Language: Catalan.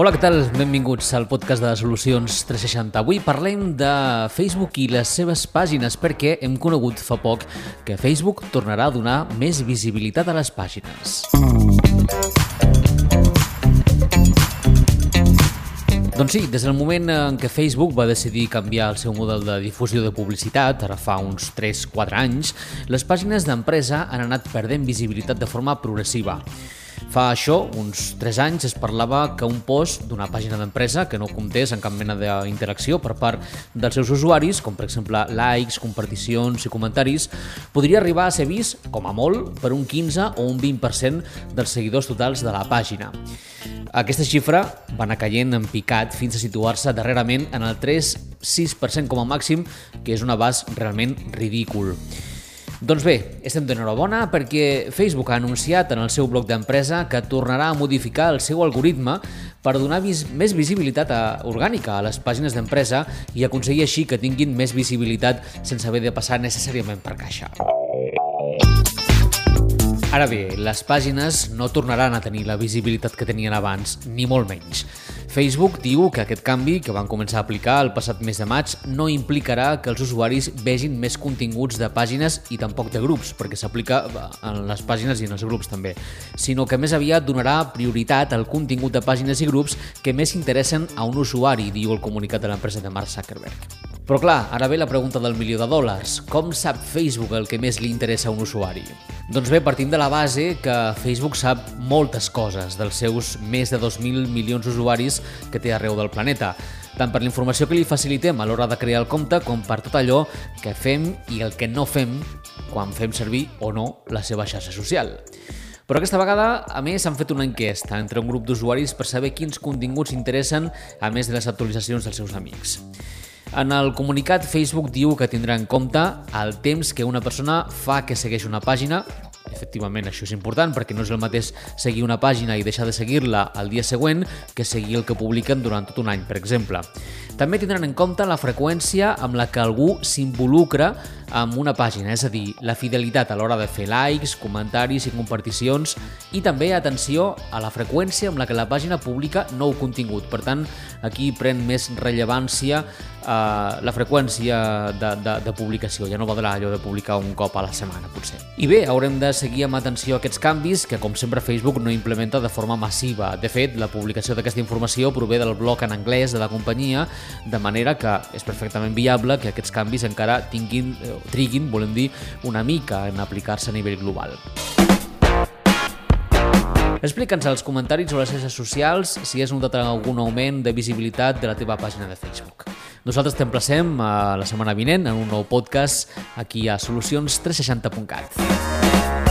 Hola, què tal? Benvinguts al podcast de Solucions 360. Avui parlem de Facebook i les seves pàgines perquè hem conegut fa poc que Facebook tornarà a donar més visibilitat a les pàgines. Doncs sí, des del moment en què Facebook va decidir canviar el seu model de difusió de publicitat, ara fa uns 3-4 anys, les pàgines d'empresa han anat perdent visibilitat de forma progressiva. Fa això, uns 3 anys, es parlava que un post d'una pàgina d'empresa que no comptés en cap mena d'interacció per part dels seus usuaris, com per exemple likes, comparticions i comentaris, podria arribar a ser vist, com a molt, per un 15 o un 20% dels seguidors totals de la pàgina. Aquesta xifra va anar caient en picat fins a situar-se darrerament en el 3-6% com a màxim, que és un abast realment ridícul. Doncs bé, estem d'enhorabona perquè Facebook ha anunciat en el seu bloc d'empresa que tornarà a modificar el seu algoritme per donar vis més visibilitat a, orgànica a les pàgines d'empresa i aconseguir així que tinguin més visibilitat sense haver de passar necessàriament per caixa. Ara bé, les pàgines no tornaran a tenir la visibilitat que tenien abans, ni molt menys. Facebook diu que aquest canvi, que van començar a aplicar el passat mes de maig, no implicarà que els usuaris vegin més continguts de pàgines i tampoc de grups, perquè s'aplica en les pàgines i en els grups també, sinó que més aviat donarà prioritat al contingut de pàgines i grups que més interessen a un usuari, diu el comunicat de l'empresa de Mark Zuckerberg. Però clar, ara ve la pregunta del milió de dòlars. Com sap Facebook el que més li interessa a un usuari? Doncs bé, partim de la base que Facebook sap moltes coses dels seus més de 2.000 milions d'usuaris que té arreu del planeta, tant per la informació que li facilitem a l'hora de crear el compte com per tot allò que fem i el que no fem quan fem servir o no la seva xarxa social. Però aquesta vegada, a més, han fet una enquesta entre un grup d'usuaris per saber quins continguts interessen a més de les actualitzacions dels seus amics. En el comunicat, Facebook diu que tindrà en compte el temps que una persona fa que segueix una pàgina Efectivament, això és important perquè no és el mateix seguir una pàgina i deixar de seguir-la al dia següent que seguir el que publiquen durant tot un any, per exemple. També tindran en compte la freqüència amb la que algú s'involucra amb una pàgina, és a dir, la fidelitat a l'hora de fer likes, comentaris i comparticions i també atenció a la freqüència amb la que la pàgina publica nou contingut. Per tant, aquí pren més rellevància eh, la freqüència de, de, de publicació. Ja no valdrà allò de publicar un cop a la setmana, potser. I bé, haurem de seguir amb atenció aquests canvis que, com sempre, Facebook no implementa de forma massiva. De fet, la publicació d'aquesta informació prové del blog en anglès de la companyia, de manera que és perfectament viable que aquests canvis encara tinguin eh, triguin, volem dir, una mica en aplicar-se a nivell global. Explica'ns als comentaris o les xarxes socials si has notat algun augment de visibilitat de la teva pàgina de Facebook. Nosaltres t'emplacem a la setmana vinent en un nou podcast aquí a solucions360.cat.